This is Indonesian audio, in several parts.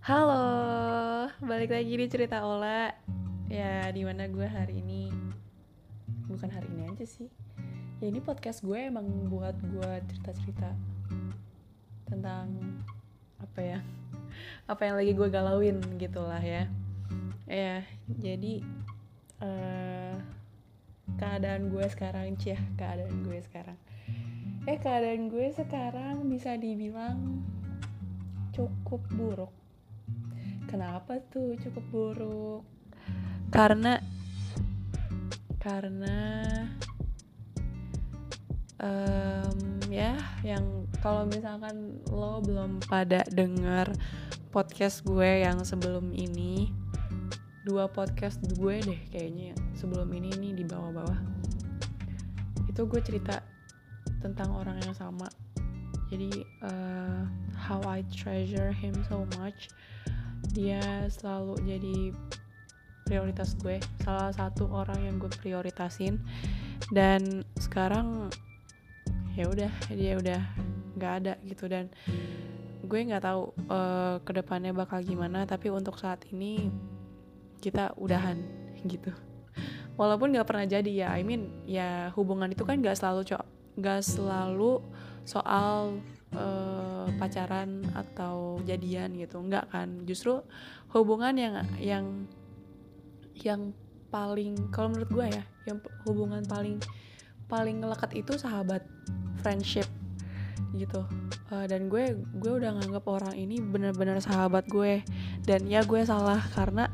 Halo, balik lagi di cerita Ola. Ya, di mana gue hari ini, bukan hari ini aja sih. Ya ini podcast gue emang buat gue cerita-cerita tentang apa ya, apa yang lagi gue galauin gitulah ya. Ya, jadi eh, keadaan gue sekarang, cia, keadaan gue sekarang. Eh, keadaan gue sekarang bisa dibilang cukup buruk kenapa tuh cukup buruk? Karena karena um, ya yang kalau misalkan lo belum pada denger podcast gue yang sebelum ini dua podcast gue deh kayaknya sebelum ini nih di bawah-bawah. Itu gue cerita tentang orang yang sama. Jadi uh, how I treasure him so much dia selalu jadi prioritas gue salah satu orang yang gue prioritasin. Dan sekarang ya udah dia udah nggak ada gitu. Dan gue nggak tahu uh, ke depannya bakal gimana tapi untuk saat ini kita udahan gitu. Walaupun nggak pernah jadi ya I mean ya hubungan itu kan nggak selalu cok nggak selalu soal uh, pacaran atau jadian gitu. Nggak kan? Justru hubungan yang yang yang paling kalau menurut gue ya yang hubungan paling paling ngelekat itu sahabat friendship gitu. Uh, dan gue gue udah nganggap orang ini bener-bener sahabat gue. Dan ya gue salah karena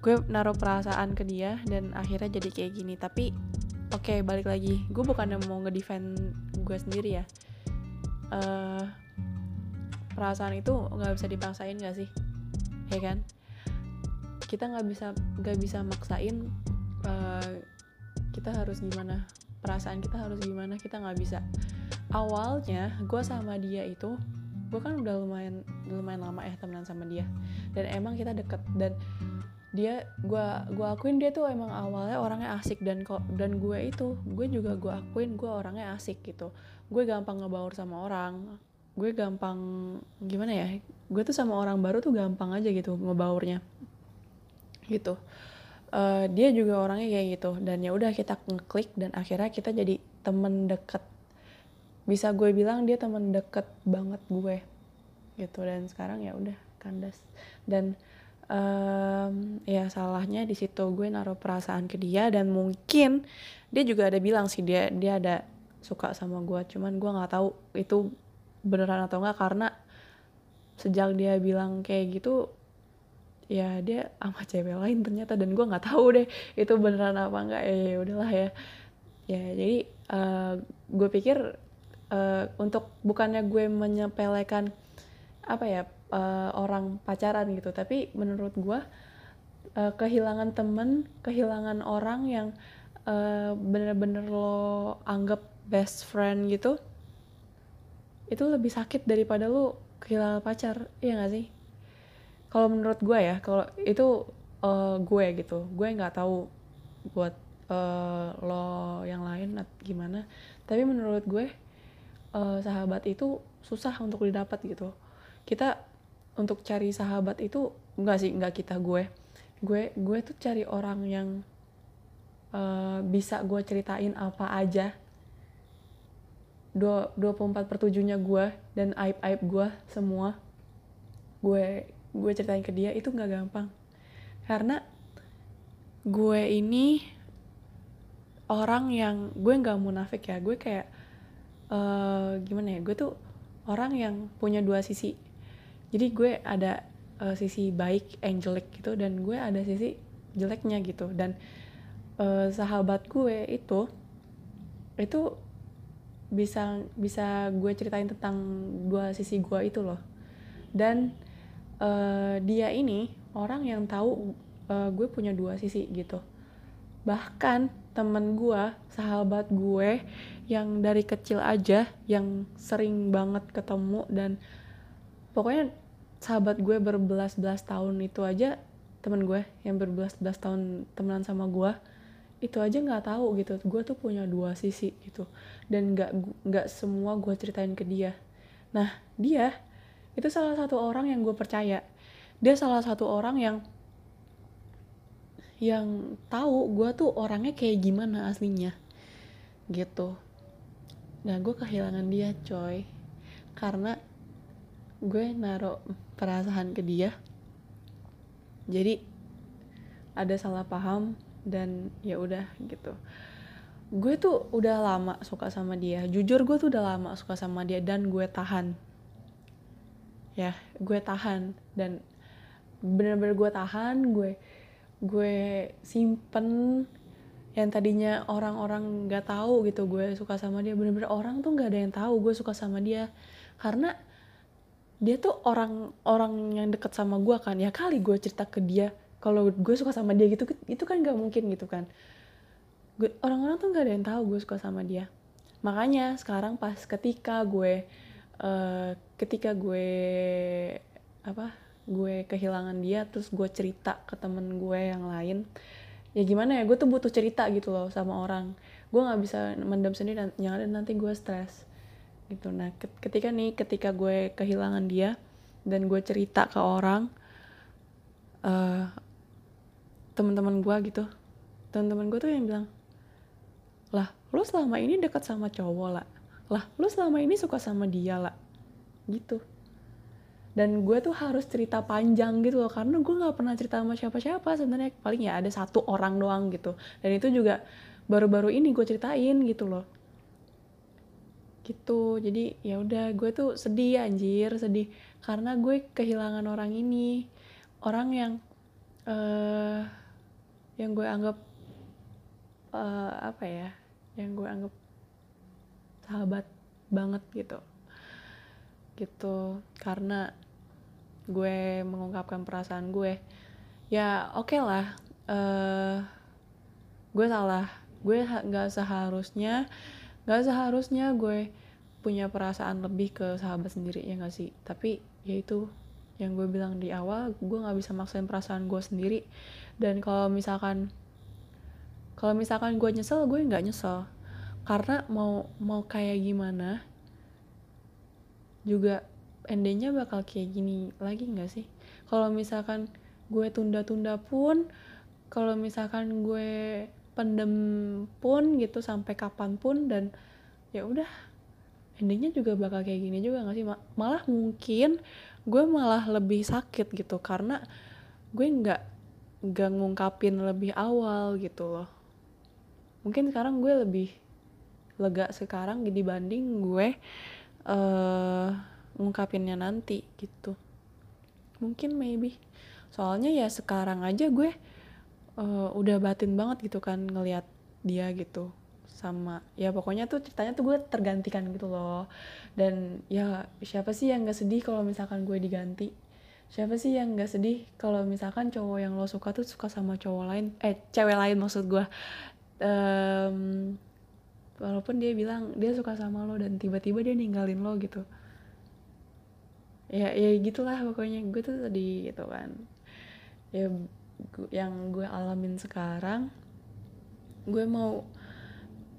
gue naruh perasaan ke dia dan akhirnya jadi kayak gini. Tapi oke okay, balik lagi. Gue bukannya mau ngedefend gue sendiri ya uh, perasaan itu nggak bisa dipaksain gak sih? Ya kan? Kita nggak bisa nggak bisa maksain uh, kita harus gimana? Perasaan kita harus gimana? Kita nggak bisa. Awalnya gue sama dia itu gue kan udah lumayan lumayan lama ya temenan sama dia. Dan emang kita deket. Dan dia gue gue akuin dia tuh emang awalnya orangnya asik dan kok dan gue itu gue juga gue akuin gue orangnya asik gitu. Gue gampang ngebaur sama orang gue gampang gimana ya gue tuh sama orang baru tuh gampang aja gitu ngebaurnya gitu. Uh, dia juga orangnya kayak gitu dan ya udah kita ngeklik dan akhirnya kita jadi temen deket. Bisa gue bilang dia temen deket banget gue gitu. Dan sekarang ya udah kandas. Dan um, ya salahnya di situ gue naruh perasaan ke dia dan mungkin dia juga ada bilang sih dia dia ada suka sama gue cuman gue nggak tahu itu beneran atau enggak karena sejak dia bilang kayak gitu ya dia sama cewek lain ternyata dan gue nggak tahu deh itu beneran apa enggak ya, ya udahlah ya. Ya jadi uh, gue pikir uh, untuk bukannya gue menyepelekan apa ya uh, orang pacaran gitu. Tapi menurut gue uh, kehilangan temen kehilangan orang yang uh, bener-bener lo anggap best friend gitu itu lebih sakit daripada lo kehilangan pacar iya gak sih? Kalau menurut gue ya kalau itu uh, gue gitu. Gue nggak tahu buat uh, lo yang lain gimana. Tapi menurut gue uh, sahabat itu susah untuk didapat gitu. Kita untuk cari sahabat itu enggak sih enggak kita gue. Gue gue tuh cari orang yang uh, bisa gue ceritain apa aja. 24 per 7 nya gue dan aib aib gue semua. Gue gue ceritain ke dia itu nggak gampang. Karena gue ini orang yang gue nggak munafik ya. Gue kayak uh, gimana ya? Gue tuh orang yang punya dua sisi jadi gue ada uh, sisi baik angelic gitu dan gue ada sisi jeleknya gitu. Dan uh, sahabat gue itu itu bisa bisa gue ceritain tentang dua sisi gue itu loh. Dan uh, dia ini orang yang tahu uh, gue punya dua sisi gitu. Bahkan temen gue sahabat gue yang dari kecil aja yang sering banget ketemu dan pokoknya sahabat gue berbelas-belas tahun itu aja temen gue yang berbelas-belas tahun temenan sama gue itu aja nggak tahu gitu. Gue tuh punya dua sisi gitu. Dan nggak nggak semua gue ceritain ke dia. Nah dia itu salah satu orang yang gue percaya. Dia salah satu orang yang yang tahu gue tuh orangnya kayak gimana aslinya gitu. Nah gue kehilangan dia coy. Karena gue naruh perasaan ke dia. Jadi ada salah paham dan ya udah gitu. Gue tuh udah lama suka sama dia. Jujur gue tuh udah lama suka sama dia dan gue tahan. Ya gue tahan dan bener-bener gue tahan gue gue simpen yang tadinya orang-orang nggak -orang tahu gitu gue suka sama dia. Bener-bener orang tuh nggak ada yang tahu gue suka sama dia. Karena dia tuh orang orang yang deket sama gue kan. Ya kali gue cerita ke dia kalau gue suka sama dia gitu itu kan nggak mungkin gitu kan. Orang-orang tuh nggak ada yang tahu gue suka sama dia. Makanya sekarang pas ketika gue uh, ketika gue apa gue kehilangan dia terus gue cerita ke temen gue yang lain ya gimana ya gue tuh butuh cerita gitu loh sama orang. Gue nggak bisa mendam sendiri dan yang ada nanti gue stres gitu. Nah ketika nih ketika gue kehilangan dia dan gue cerita ke orang uh, teman-teman gue gitu teman-teman gue tuh yang bilang lah lo selama ini dekat sama cowok lah. Lah lo selama ini suka sama dia lah. Gitu. Dan gue tuh harus cerita panjang gitu loh karena gue nggak pernah cerita sama siapa-siapa sebenarnya. Paling ya ada satu orang doang gitu. Dan itu juga baru-baru ini gue ceritain gitu loh gitu. Jadi ya udah gue tuh sedih anjir sedih. Karena gue kehilangan orang ini. Orang yang uh, yang gue anggap uh, apa ya yang gue anggap sahabat banget gitu. Gitu. Karena gue mengungkapkan perasaan gue. Ya oke okay lah uh, gue salah. Gue nggak seharusnya nggak seharusnya gue punya perasaan lebih ke sahabat sendiri ya gak sih? Tapi ya itu yang gue bilang di awal gue nggak bisa maksain perasaan gue sendiri. Dan kalau misalkan kalau misalkan gue nyesel gue nggak nyesel. Karena mau mau kayak gimana juga endingnya bakal kayak gini lagi nggak sih? Kalau misalkan gue tunda-tunda pun kalau misalkan gue pendem pun gitu sampai kapan pun dan ya udah. Endingnya juga bakal kayak gini juga nggak sih malah mungkin gue malah lebih sakit gitu karena gue nggak nggak ngungkapin lebih awal gitu loh. Mungkin sekarang gue lebih lega sekarang dibanding gue uh, ngungkapinnya nanti gitu. Mungkin maybe. Soalnya ya sekarang aja gue uh, udah batin banget gitu kan ngelihat dia gitu sama ya pokoknya tuh ceritanya tuh gue tergantikan gitu loh. Dan ya siapa sih yang gak sedih kalau misalkan gue diganti? Siapa sih yang gak sedih kalau misalkan cowok yang lo suka tuh suka sama cowok lain? Eh cewek lain maksud gue. Um, walaupun dia bilang dia suka sama lo dan tiba-tiba dia ninggalin lo gitu. Ya ya gitulah pokoknya. Gue tuh tadi gitu kan. Ya yang gue alamin sekarang gue mau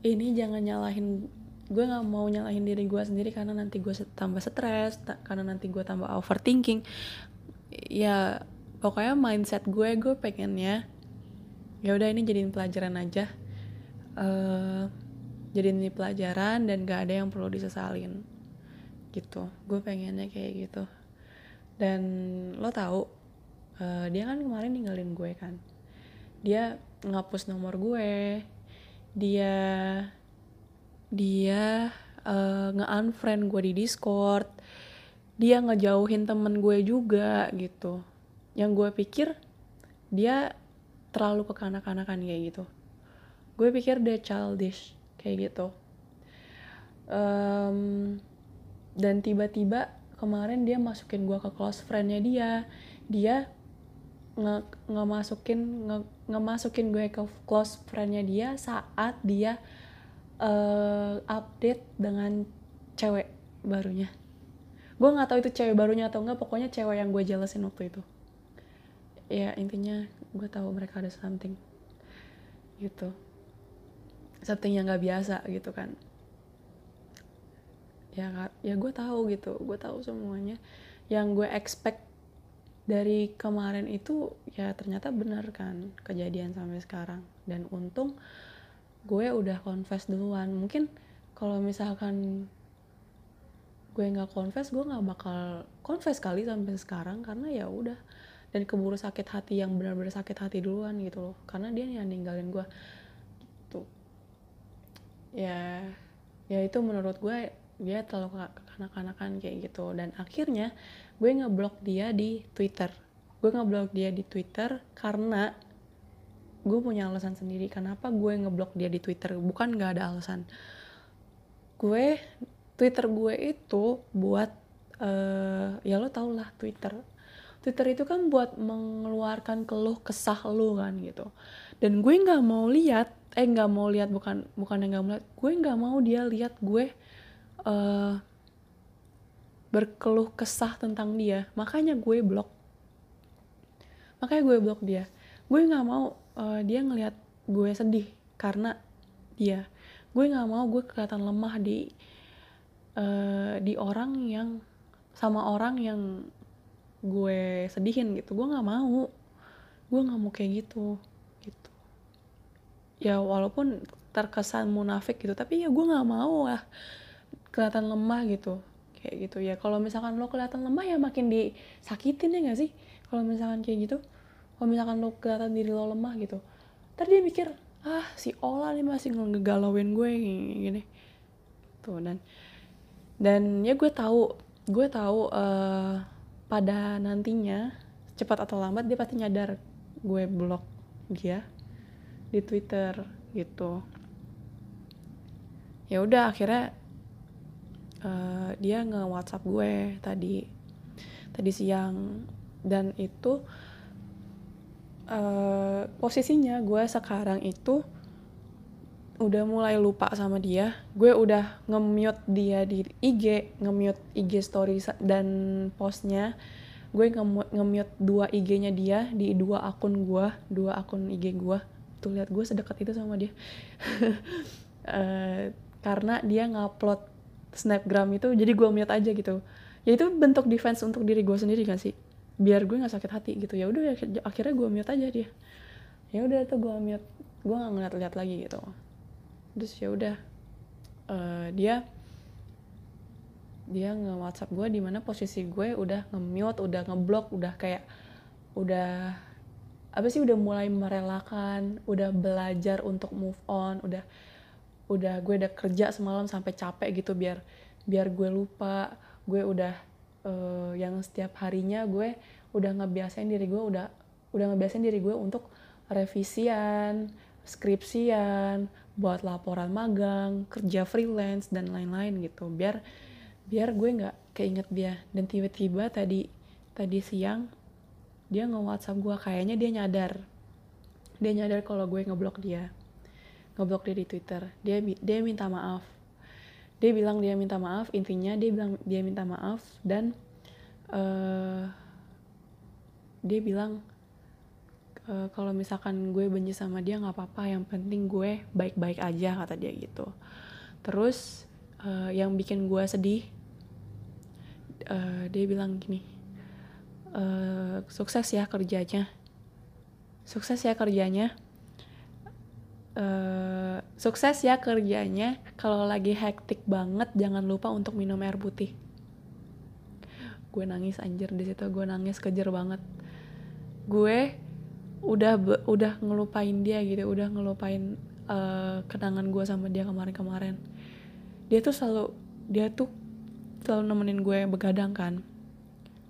ini jangan nyalahin gue nggak mau nyalahin diri gue sendiri karena nanti gue tambah stres karena nanti gue tambah overthinking. Ya pokoknya mindset gue gue pengennya ya udah ini jadiin pelajaran aja. Uh, jadi ini pelajaran dan gak ada yang perlu disesalin. Gitu gue pengennya kayak gitu. Dan lo tahu uh, dia kan kemarin ninggalin gue kan. Dia ngapus nomor gue. Dia dia uh, nge-unfriend gue di Discord. Dia ngejauhin temen gue juga gitu. Yang gue pikir dia terlalu kekanak-kanakan kayak gitu. Gue pikir dia childish kayak gitu. Um, dan tiba-tiba kemarin dia masukin gue ke close friendnya dia. Dia nge, nge masukin nge, nge masukin gue ke close friendnya dia saat dia uh, update dengan cewek barunya. Gue nggak tahu itu cewek barunya atau enggak pokoknya cewek yang gue jelasin waktu itu. Ya intinya gue tahu mereka ada something gitu. Something yang nggak biasa gitu kan. Ya ya gue tahu gitu gue tahu semuanya. Yang gue expect dari kemarin itu ya ternyata benar kan kejadian sampai sekarang. Dan untung gue udah confess duluan. Mungkin kalau misalkan gue nggak confess gue nggak bakal confess kali sampai sekarang. Karena ya udah dan keburu sakit hati yang benar-benar sakit hati duluan gitu loh. Karena dia yang ninggalin gue. Gitu. Ya ya itu menurut gue dia terlalu kanak-kanakan kayak gitu. Dan akhirnya gue ngeblok dia di Twitter. Gue ngeblok dia di Twitter karena gue punya alasan sendiri kenapa gue ngeblok dia di Twitter. Bukan nggak ada alasan. Gue Twitter gue itu buat uh, ya lo tau lah Twitter. Twitter itu kan buat mengeluarkan keluh kesah lu kan gitu. Dan gue nggak mau lihat eh nggak mau lihat bukan bukan yang nggak mau lihat gue nggak mau dia lihat gue uh, berkeluh kesah tentang dia. Makanya gue blok. Makanya gue blok dia. Gue nggak mau uh, dia ngelihat gue sedih karena dia. Gue nggak mau gue kelihatan lemah di uh, di orang yang sama orang yang gue sedihin gitu. Gue nggak mau. Gue nggak mau kayak gitu gitu. Ya walaupun terkesan munafik gitu tapi ya gue nggak mau lah kelihatan lemah gitu. Kayak gitu. Ya kalau misalkan lo kelihatan lemah ya makin disakitin ya gak sih? Kalau misalkan kayak gitu kalau misalkan lo kelihatan diri lo lemah gitu ntar dia mikir ah si Ola nih masih ngegalauin gue gini. tuh dan dan ya gue tahu gue tahu uh, pada nantinya cepat atau lambat dia pasti nyadar gue blok dia di Twitter gitu. Ya udah akhirnya uh, dia nge WhatsApp gue tadi tadi siang. Dan itu uh, posisinya gue sekarang itu udah mulai lupa sama dia. Gue udah nge-mute dia di IG nge-mute IG story dan postnya. Gue nge-mute dua IG-nya dia di dua akun gue dua akun IG gue. Tuh lihat gue sedekat itu sama dia. Uh, karena dia ngupload snapgram itu jadi gue mute aja gitu. Ya itu bentuk defense untuk diri gue sendiri kan sih. Biar gue nggak sakit hati gitu. Ya udah akhirnya gue mute aja dia. Ya udah tuh gue mute. Gue nggak ngeliat-liat lagi gitu. Terus ya udah uh, dia dia nge WhatsApp gue di mana posisi gue udah nge-mute, udah ngeblok, udah kayak udah apa sih udah mulai merelakan, udah belajar untuk move on, udah udah gue udah kerja semalam sampai capek gitu biar biar gue lupa, gue udah uh, yang setiap harinya gue udah ngebiasain diri gue udah udah ngebiasain diri gue untuk revisian, skripsian, buat laporan magang, kerja freelance dan lain-lain gitu. Biar biar gue nggak keinget dia. Dan tiba-tiba tadi tadi siang dia nge WhatsApp gue kayaknya dia nyadar. Dia nyadar kalau gue ngeblok dia. Ngeblok dia di Twitter. Dia dia minta maaf. Dia bilang dia minta maaf, intinya dia bilang dia minta maaf dan uh, dia bilang uh, kalau misalkan gue benci sama dia nggak apa-apa yang penting gue baik-baik aja kata dia gitu terus uh, yang bikin gue sedih uh, dia bilang gini uh, sukses ya kerjanya sukses ya kerjanya Uh, sukses ya kerjanya. Kalau lagi hektik banget jangan lupa untuk minum air putih. Gue nangis anjir di situ gue nangis kejer banget. Gue udah udah ngelupain dia gitu udah ngelupain uh, kenangan gue sama dia kemarin-kemarin. Dia tuh selalu dia tuh selalu nemenin gue begadang kan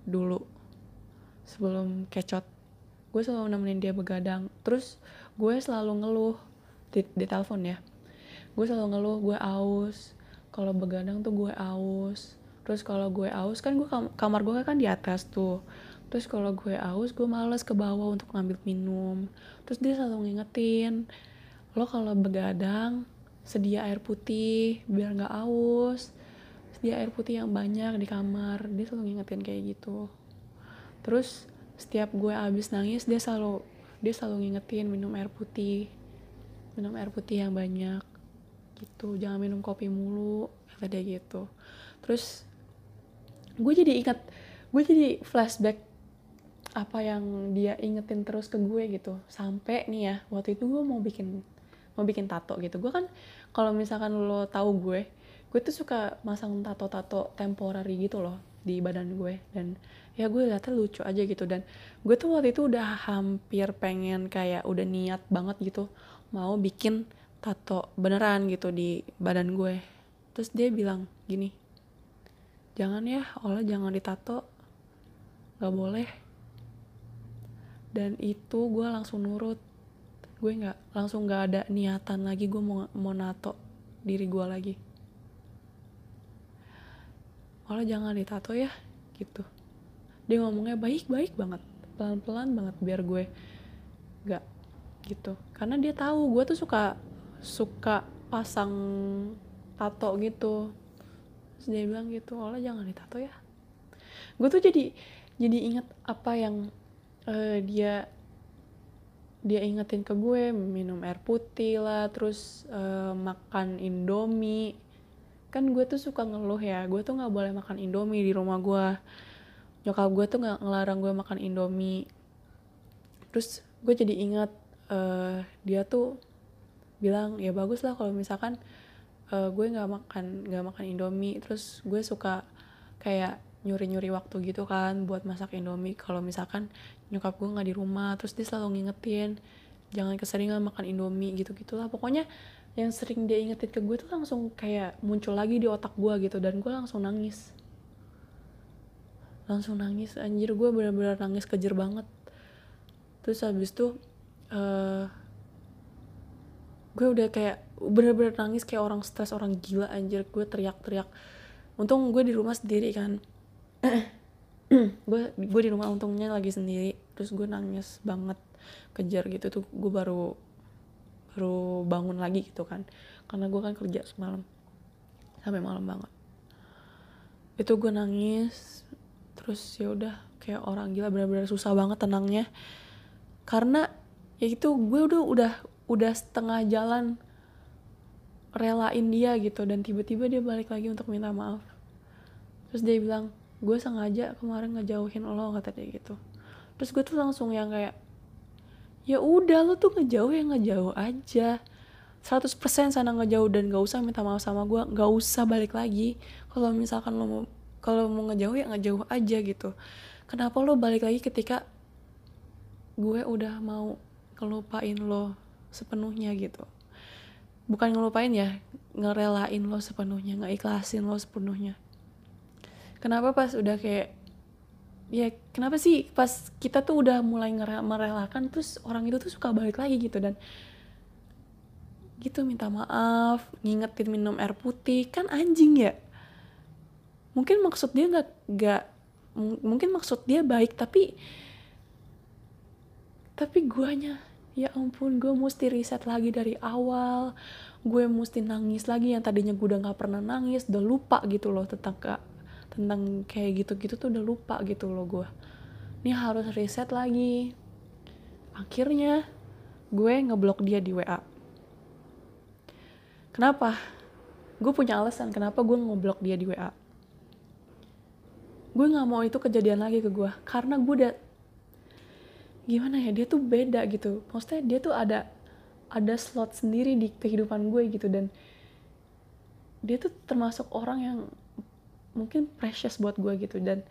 dulu sebelum kecot. Gue selalu nemenin dia begadang. Terus gue selalu ngeluh di, di telepon ya. Gue selalu ngeluh gue aus. Kalau begadang tuh gue aus. Terus kalau gue aus kan gue kam kamar gue kan di atas tuh. Terus kalau gue aus gue males ke bawah untuk ngambil minum. Terus dia selalu ngingetin lo kalau begadang sedia air putih biar nggak aus. Sedia air putih yang banyak di kamar. Dia selalu ngingetin kayak gitu. Terus setiap gue abis nangis dia selalu dia selalu ngingetin minum air putih minum air putih yang banyak gitu. Jangan minum kopi mulu dia gitu. Terus gue jadi ingat gue jadi flashback apa yang dia ingetin terus ke gue gitu. Sampai nih ya waktu itu gue mau bikin mau bikin tato gitu. Gue kan kalau misalkan lo tahu gue gue tuh suka masang tato-tato temporary gitu loh di badan gue. Dan ya gue liatnya lucu aja gitu. Dan gue tuh waktu itu udah hampir pengen kayak udah niat banget gitu mau bikin tato beneran gitu di badan gue. Terus dia bilang gini jangan ya Allah jangan ditato. Nggak boleh. Dan itu gue langsung nurut. Gue nggak langsung nggak ada niatan lagi gue mau mau nato diri gue lagi. Allah jangan ditato ya gitu. Dia ngomongnya baik-baik banget pelan-pelan banget biar gue nggak gitu. Karena dia tahu gue tuh suka suka pasang tato gitu. Terus dia bilang gitu Allah jangan ditato ya. Gue tuh jadi jadi inget apa yang uh, dia dia ingetin ke gue minum air putih lah terus uh, makan indomie. Kan gue tuh suka ngeluh ya gue tuh nggak boleh makan indomie di rumah gue. Nyokap gue tuh nggak ngelarang gue makan indomie. Terus gue jadi ingat uh, dia tuh bilang ya bagus lah kalau misalkan uh, gue nggak makan nggak makan indomie. Terus gue suka kayak nyuri-nyuri waktu gitu kan buat masak indomie. Kalau misalkan nyokap gue nggak di rumah terus dia selalu ngingetin jangan keseringan makan indomie gitu gitulah pokoknya yang sering dia ingetin ke gue tuh langsung kayak muncul lagi di otak gue gitu dan gue langsung nangis. Langsung nangis anjir gue bener-bener nangis kejer banget. Terus habis tuh uh, gue udah kayak bener-bener nangis kayak orang stres orang gila anjir. Gue teriak-teriak. Untung gue di rumah sendiri kan. Gue gue di rumah untungnya lagi sendiri. Terus gue nangis banget. Kejar gitu tuh gue baru baru bangun lagi gitu kan. Karena gue kan kerja semalam. Sampai malam banget. Itu gue nangis. Terus ya udah kayak orang gila benar-benar susah banget tenangnya. Karena ya itu gue udah udah udah setengah jalan relain dia gitu dan tiba-tiba dia balik lagi untuk minta maaf. Terus dia bilang gue sengaja kemarin ngejauhin lo kata dia gitu. Terus gue tuh langsung yang kayak ya udah lo tuh ngejauh ya ngejauh aja. 100% sana ngejauh dan gak usah minta maaf sama gue gak usah balik lagi. Kalau misalkan lo mau kalau mau ngejauh ya ngejauh aja gitu. Kenapa lo balik lagi ketika gue udah mau ngelupain lo sepenuhnya gitu. Bukan ngelupain ya ngerelain lo sepenuhnya ngeikhlasin lo sepenuhnya. Kenapa pas udah kayak ya kenapa sih pas kita tuh udah mulai merelakan terus orang itu tuh suka balik lagi gitu dan gitu minta maaf ngingetin minum air putih kan anjing ya. Mungkin maksud dia nggak nggak mungkin maksud dia baik tapi tapi guanya ya ampun gue mesti riset lagi dari awal. Gue mesti nangis lagi yang tadinya gue udah nggak pernah nangis udah lupa gitu loh tentang tentang kayak gitu-gitu tuh udah lupa gitu loh gue. Ini harus reset lagi. Akhirnya gue ngeblok dia di WA kenapa? Gue punya alasan kenapa gue ngeblok dia di WA gue nggak mau itu kejadian lagi ke gue karena gue udah gimana ya dia tuh beda gitu. Maksudnya dia tuh ada ada slot sendiri di kehidupan gue gitu. Dan dia tuh termasuk orang yang mungkin precious buat gue gitu. Dan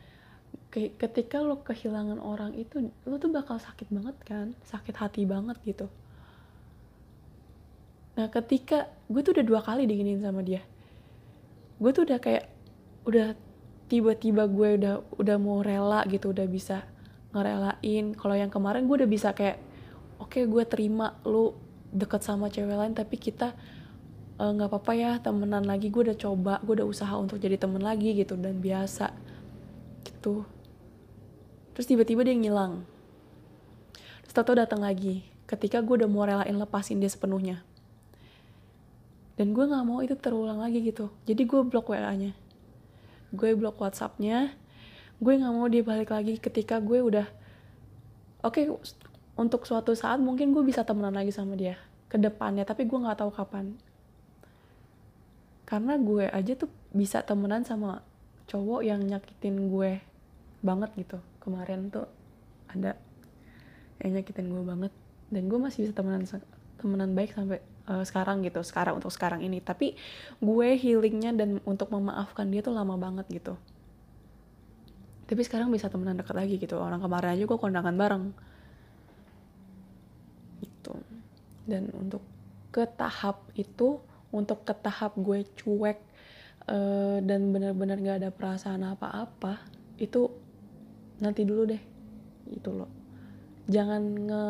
ke ketika lo kehilangan orang itu lo tuh bakal sakit banget kan? Sakit hati banget gitu. Nah ketika gue tuh udah dua kali diginin sama dia. Gue tuh udah kayak udah tiba-tiba gue udah udah mau rela gitu udah bisa ngerelain. Kalau yang kemarin gue udah bisa kayak oke okay, gue terima lo deket sama cewek lain tapi kita Eh, nggak uh, apa-apa ya temenan lagi. Gue udah coba gue udah usaha untuk jadi temen lagi gitu dan biasa. Gitu. Terus tiba-tiba dia ngilang. Terus Tato datang lagi ketika gue udah mau relain lepasin dia sepenuhnya. Dan gue nggak mau itu terulang lagi gitu. Jadi gue blok wa nya gue blok whatsappnya gue nggak mau dia balik lagi ketika gue udah oke okay, untuk suatu saat mungkin gue bisa temenan lagi sama dia ke depannya tapi gue nggak tahu kapan. Karena gue aja tuh bisa temenan sama cowok yang nyakitin gue banget gitu. Kemarin tuh ada yang nyakitin gue banget. Dan gue masih bisa temenan temenan baik sampai uh, sekarang gitu sekarang untuk sekarang ini. Tapi gue healingnya dan untuk memaafkan dia tuh lama banget gitu tapi sekarang bisa temenan dekat lagi gitu. Orang kemarin aja gue kondangan bareng. Gitu. Dan untuk ke tahap itu untuk ke tahap gue cuek uh, dan benar-benar gak ada perasaan apa-apa itu nanti dulu deh. Itu loh. Jangan nge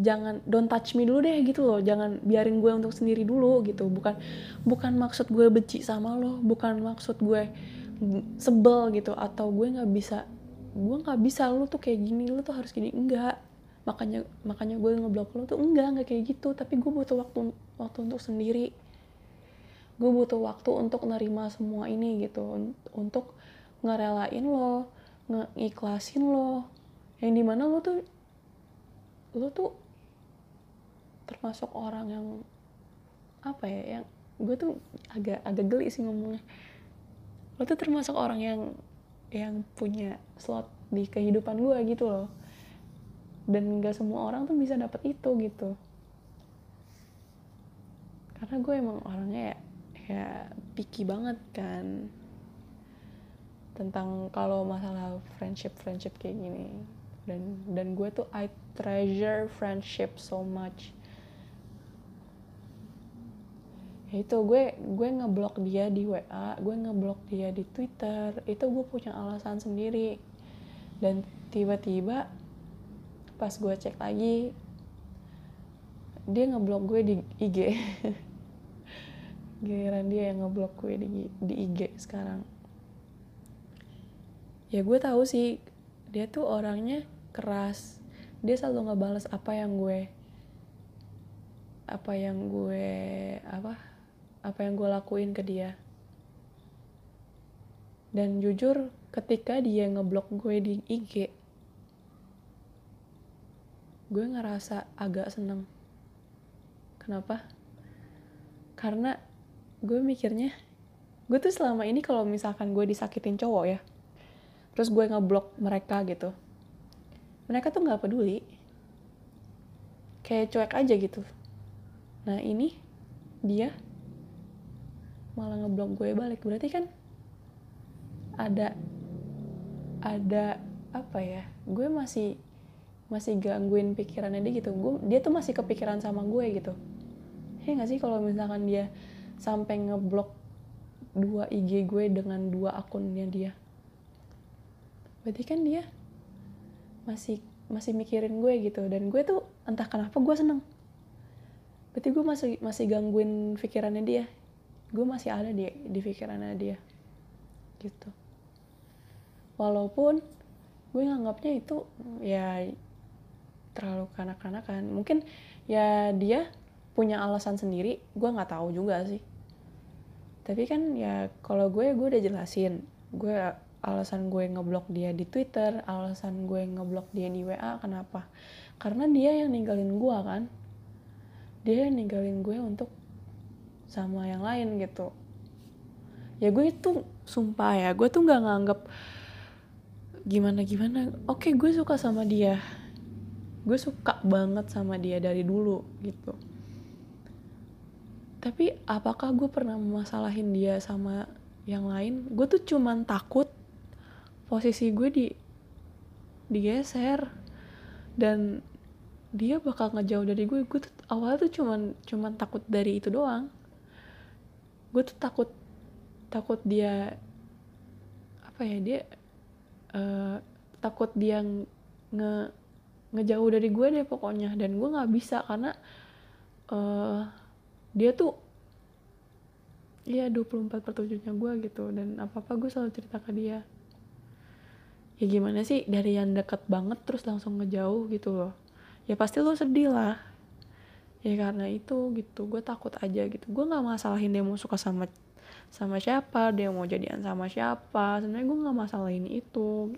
jangan don't touch me dulu deh gitu loh. Jangan biarin gue untuk sendiri dulu gitu. Bukan bukan maksud gue benci sama lo. Bukan maksud gue sebel gitu atau gue nggak bisa gue nggak bisa lo tuh kayak gini lo tuh harus gini. Enggak. Makanya makanya gue ngeblok lo tuh enggak nggak kayak gitu. Tapi gue butuh waktu waktu untuk sendiri. Gue butuh waktu untuk nerima semua ini gitu. Untuk ngerelain lo ngeikhlasin lo. Yang di mana lo tuh lo tuh termasuk orang yang apa ya yang gue tuh agak agak geli sih ngomongnya lo tuh termasuk orang yang yang punya slot di kehidupan gue gitu loh. Dan gak semua orang tuh bisa dapet itu gitu. Karena gue emang orangnya ya ya picky banget kan. Tentang kalau masalah friendship friendship kayak gini. Dan dan gue tuh I treasure friendship so much ya itu gue gue ngeblok dia di WA gue ngeblok dia di Twitter. Itu gue punya alasan sendiri. Dan tiba-tiba pas gue cek lagi dia ngeblok gue di IG giliran dia yang ngeblok gue di, di IG sekarang. Ya gue tahu sih dia tuh orangnya keras. Dia selalu ngebales apa yang gue apa yang gue apa yang gue lakuin ke dia. Dan jujur ketika dia ngeblok gue di IG gue ngerasa agak seneng. Kenapa? Karena gue mikirnya gue tuh selama ini kalau misalkan gue disakitin cowok ya terus gue ngeblok mereka gitu mereka tuh nggak peduli. Kayak cuek aja gitu. Nah ini dia malah ngeblok gue balik. Berarti kan ada ada apa ya gue masih masih gangguin pikirannya dia gitu. Gue dia tuh masih kepikiran sama gue gitu. Ya nggak sih kalau misalkan dia sampai ngeblok dua IG gue dengan dua akunnya dia? Berarti kan dia masih masih mikirin gue gitu. Dan gue tuh entah kenapa gue seneng. Berarti gue masih masih gangguin pikirannya dia gue masih ada di di pikirannya dia. Gitu. Walaupun gue nganggapnya itu ya terlalu kanak-kanakan. Mungkin ya dia punya alasan sendiri gue nggak tahu juga sih. Tapi kan ya kalau gue gue udah jelasin. Gue alasan gue ngeblok dia di Twitter alasan gue ngeblok dia di WA kenapa? Karena dia yang ninggalin gue kan? Dia yang ninggalin gue untuk sama yang lain gitu. Ya gue itu sumpah ya gue tuh nggak nganggep gimana gimana. Oke gue suka sama dia. Gue suka banget sama dia dari dulu gitu. Tapi apakah gue pernah memasalahin dia sama yang lain? Gue tuh cuman takut posisi gue di digeser. Dan dia bakal ngejauh dari gue. Gue tuh awalnya tuh cuman cuman takut dari itu doang gue tuh takut takut dia apa ya dia uh, takut dia nge ngejauh dari gue deh pokoknya. Dan gue nggak bisa karena uh, dia tuh iya 24 per 7 nya gue gitu. Dan apa-apa gue selalu cerita ke dia. Ya gimana sih dari yang deket banget terus langsung ngejauh gitu loh. Ya pasti lo sedih lah ya karena itu gitu gue takut aja gitu. Gue nggak masalahin dia mau suka sama sama siapa dia mau jadian sama siapa. Sebenarnya gue nggak masalahin itu.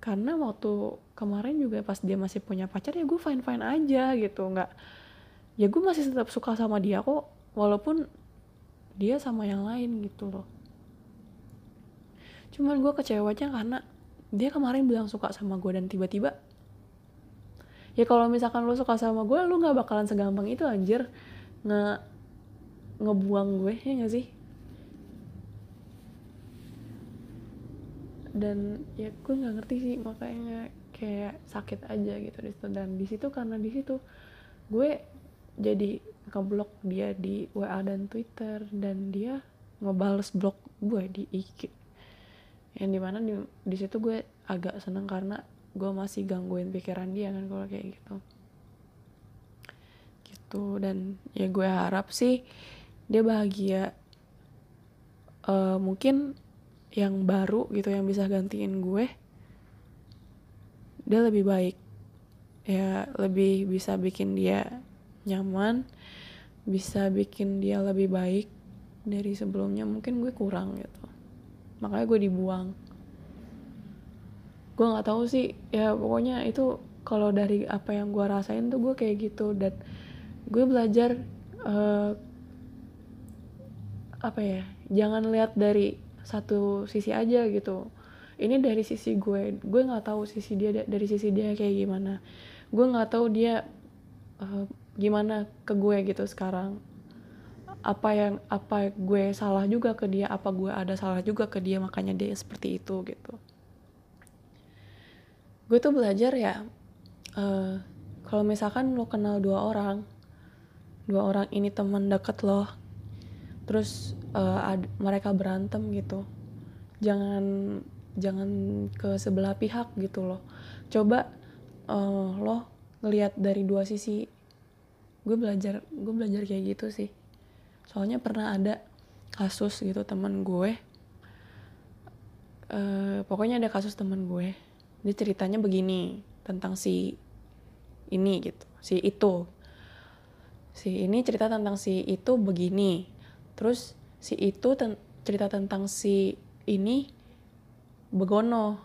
Karena waktu kemarin juga pas dia masih punya pacar ya gue fine fine aja gitu. Nggak ya gue masih tetap suka sama dia kok walaupun dia sama yang lain gitu loh. Cuman gue kecewanya karena dia kemarin bilang suka sama gue dan tiba-tiba ya kalau misalkan lo suka sama gue lo nggak bakalan segampang itu anjir. Nge ngebuang gue ya gak sih? Dan ya gue nggak ngerti sih makanya kayak sakit aja gitu di situ dan di situ karena di situ gue jadi ngeblok dia di WA dan Twitter. Dan dia ngebales blok gue di IG yang di mana di di situ gue agak seneng karena gue masih gangguin pikiran dia kan kalau kayak gitu. Gitu dan ya gue harap sih dia bahagia. Uh, mungkin yang baru gitu yang bisa gantiin gue dia lebih baik. Ya lebih bisa bikin dia nyaman bisa bikin dia lebih baik dari sebelumnya. Mungkin gue kurang gitu. Makanya gue dibuang gue nggak tahu sih. Ya pokoknya itu kalau dari apa yang gue rasain tuh gue kayak gitu. Dan gue belajar uh, apa ya jangan lihat dari satu sisi aja gitu. Ini dari sisi gue gue nggak tahu sisi dia dari sisi dia kayak gimana. Gue nggak tahu dia uh, gimana ke gue gitu sekarang. Apa yang apa gue salah juga ke dia apa gue ada salah juga ke dia makanya dia seperti itu gitu gue tuh belajar ya uh, kalau misalkan lo kenal dua orang dua orang ini teman deket lo terus uh, ad, mereka berantem gitu jangan jangan ke sebelah pihak gitu loh coba uh, lo ngelihat dari dua sisi. Gue belajar gue belajar kayak gitu sih. Soalnya pernah ada kasus gitu teman gue uh, pokoknya ada kasus teman gue dia ceritanya begini tentang si ini gitu si itu. Si ini cerita tentang si itu begini. Terus si itu ten cerita tentang si ini begono.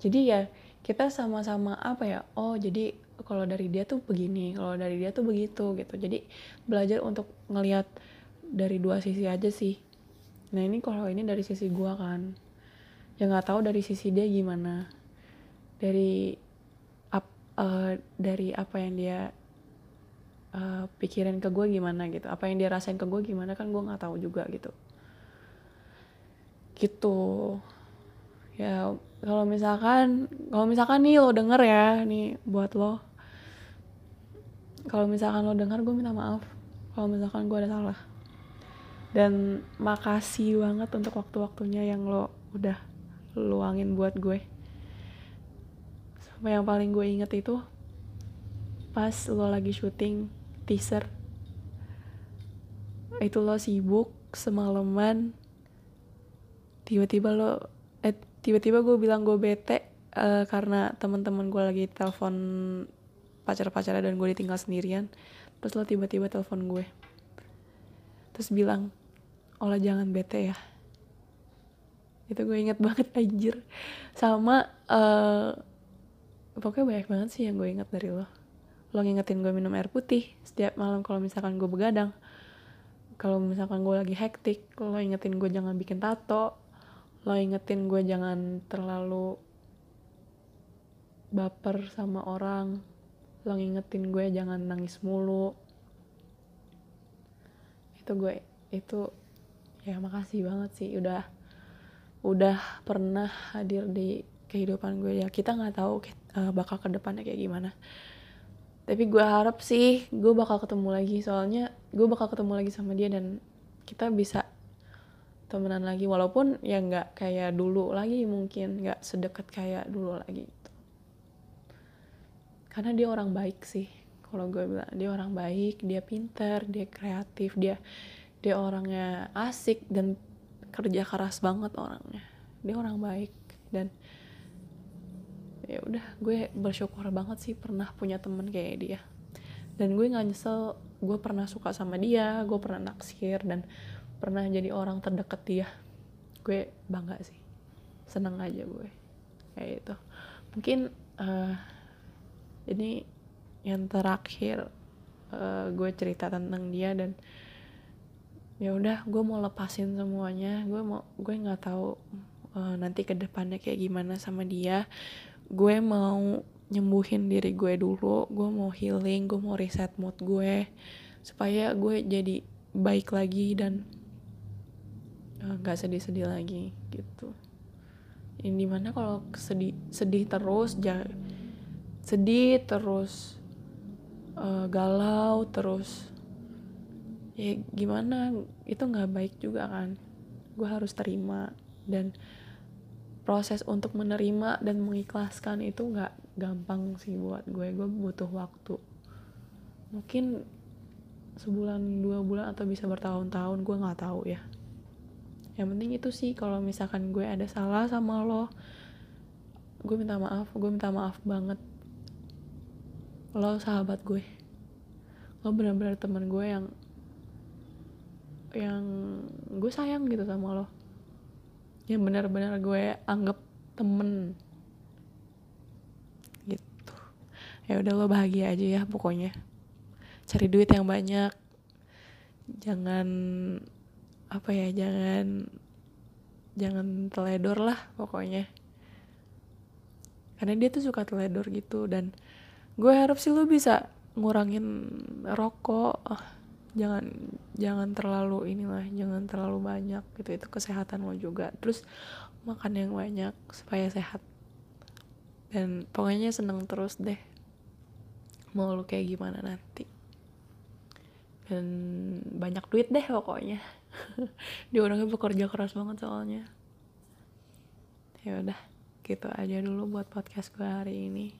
Jadi ya kita sama-sama apa ya oh jadi kalau dari dia tuh begini kalau dari dia tuh begitu gitu. Jadi belajar untuk ngelihat dari dua sisi aja sih. Nah ini kalau ini dari sisi gua kan ya nggak tahu dari sisi dia gimana dari ap, uh, dari apa yang dia uh, pikirin ke gue gimana gitu. Apa yang dia rasain ke gue gimana kan gue nggak tahu juga gitu. Gitu. Ya kalau misalkan kalau misalkan nih lo denger ya nih buat lo. Kalau misalkan lo denger gue minta maaf. Kalau misalkan gue ada salah. Dan makasih banget untuk waktu-waktunya yang lo udah luangin buat gue yang paling gue inget itu? Pas lo lagi syuting teaser. Itu lo sibuk semalaman. Tiba-tiba lo eh tiba-tiba gue bilang gue bete uh, karena teman-teman gue lagi telepon pacar-pacarnya dan gue ditinggal sendirian. Terus lo tiba-tiba telepon gue. Terus bilang Ola jangan bete ya. Itu gue inget banget anjir. Sama uh, pokoknya banyak banget sih yang gue inget dari lo. Lo ngingetin gue minum air putih setiap malam kalau misalkan gue begadang. Kalau misalkan gue lagi hektik lo ingetin gue jangan bikin tato. Lo ingetin gue jangan terlalu baper sama orang. Lo ngingetin gue jangan nangis mulu. Itu gue itu ya makasih banget sih. Udah udah pernah hadir di kehidupan gue. Ya kita nggak tahu uh, bakal ke depannya kayak gimana. Tapi gue harap sih gue bakal ketemu lagi soalnya gue bakal ketemu lagi sama dia dan kita bisa temenan lagi. Walaupun ya nggak kayak dulu lagi mungkin nggak sedekat kayak dulu lagi gitu. karena dia orang baik sih kalau gue bilang. Dia orang baik dia pinter dia kreatif dia dia orangnya asik dan kerja keras banget orangnya. Dia orang baik dan ya udah gue bersyukur banget sih pernah punya temen kayak dia. Dan gue nggak nyesel gue pernah suka sama dia gue pernah naksir dan pernah jadi orang terdekat dia. Gue bangga sih seneng aja gue kayak itu mungkin uh, ini yang terakhir uh, gue cerita tentang dia dan ya udah gue mau lepasin semuanya. Gue mau gue nggak tahu uh, nanti ke depannya kayak gimana sama dia gue mau nyembuhin diri gue dulu gue mau healing gue mau reset mood gue supaya gue jadi baik lagi dan uh, nggak uh, sedih-sedih lagi gitu. Ini di mana kalau sedih sedih terus ja, sedih terus uh, galau terus ya gimana itu nggak baik juga kan. Gue harus terima dan proses untuk menerima dan mengikhlaskan itu nggak gampang sih buat gue. Gue butuh waktu. Mungkin sebulan dua bulan atau bisa bertahun-tahun gue nggak tahu ya. Yang penting itu sih kalau misalkan gue ada salah sama lo gue minta maaf gue minta maaf banget. Lo sahabat gue. Lo benar-benar teman gue yang yang gue sayang gitu sama lo yang benar-benar gue anggap temen. Gitu. Ya udah lo bahagia aja ya pokoknya. Cari duit yang banyak. Jangan apa ya jangan jangan teledor lah pokoknya. Karena dia tuh suka teledor gitu dan gue harap sih lo bisa ngurangin rokok jangan jangan terlalu inilah jangan terlalu banyak gitu. Itu kesehatan lo juga. Terus makan yang banyak supaya sehat. Dan pokoknya seneng terus deh mau lo kayak gimana nanti. Dan banyak duit deh pokoknya. Dia orangnya bekerja keras banget soalnya. Ya udah gitu aja dulu buat podcast gue hari ini.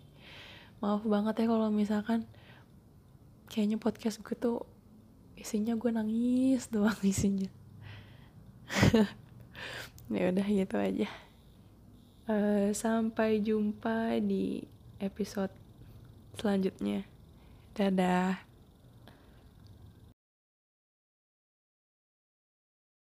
Maaf banget ya kalau misalkan kayaknya podcast gue tuh isinya gue nangis doang isinya. Ya udah gitu aja. Uh, sampai jumpa di episode selanjutnya. Dadah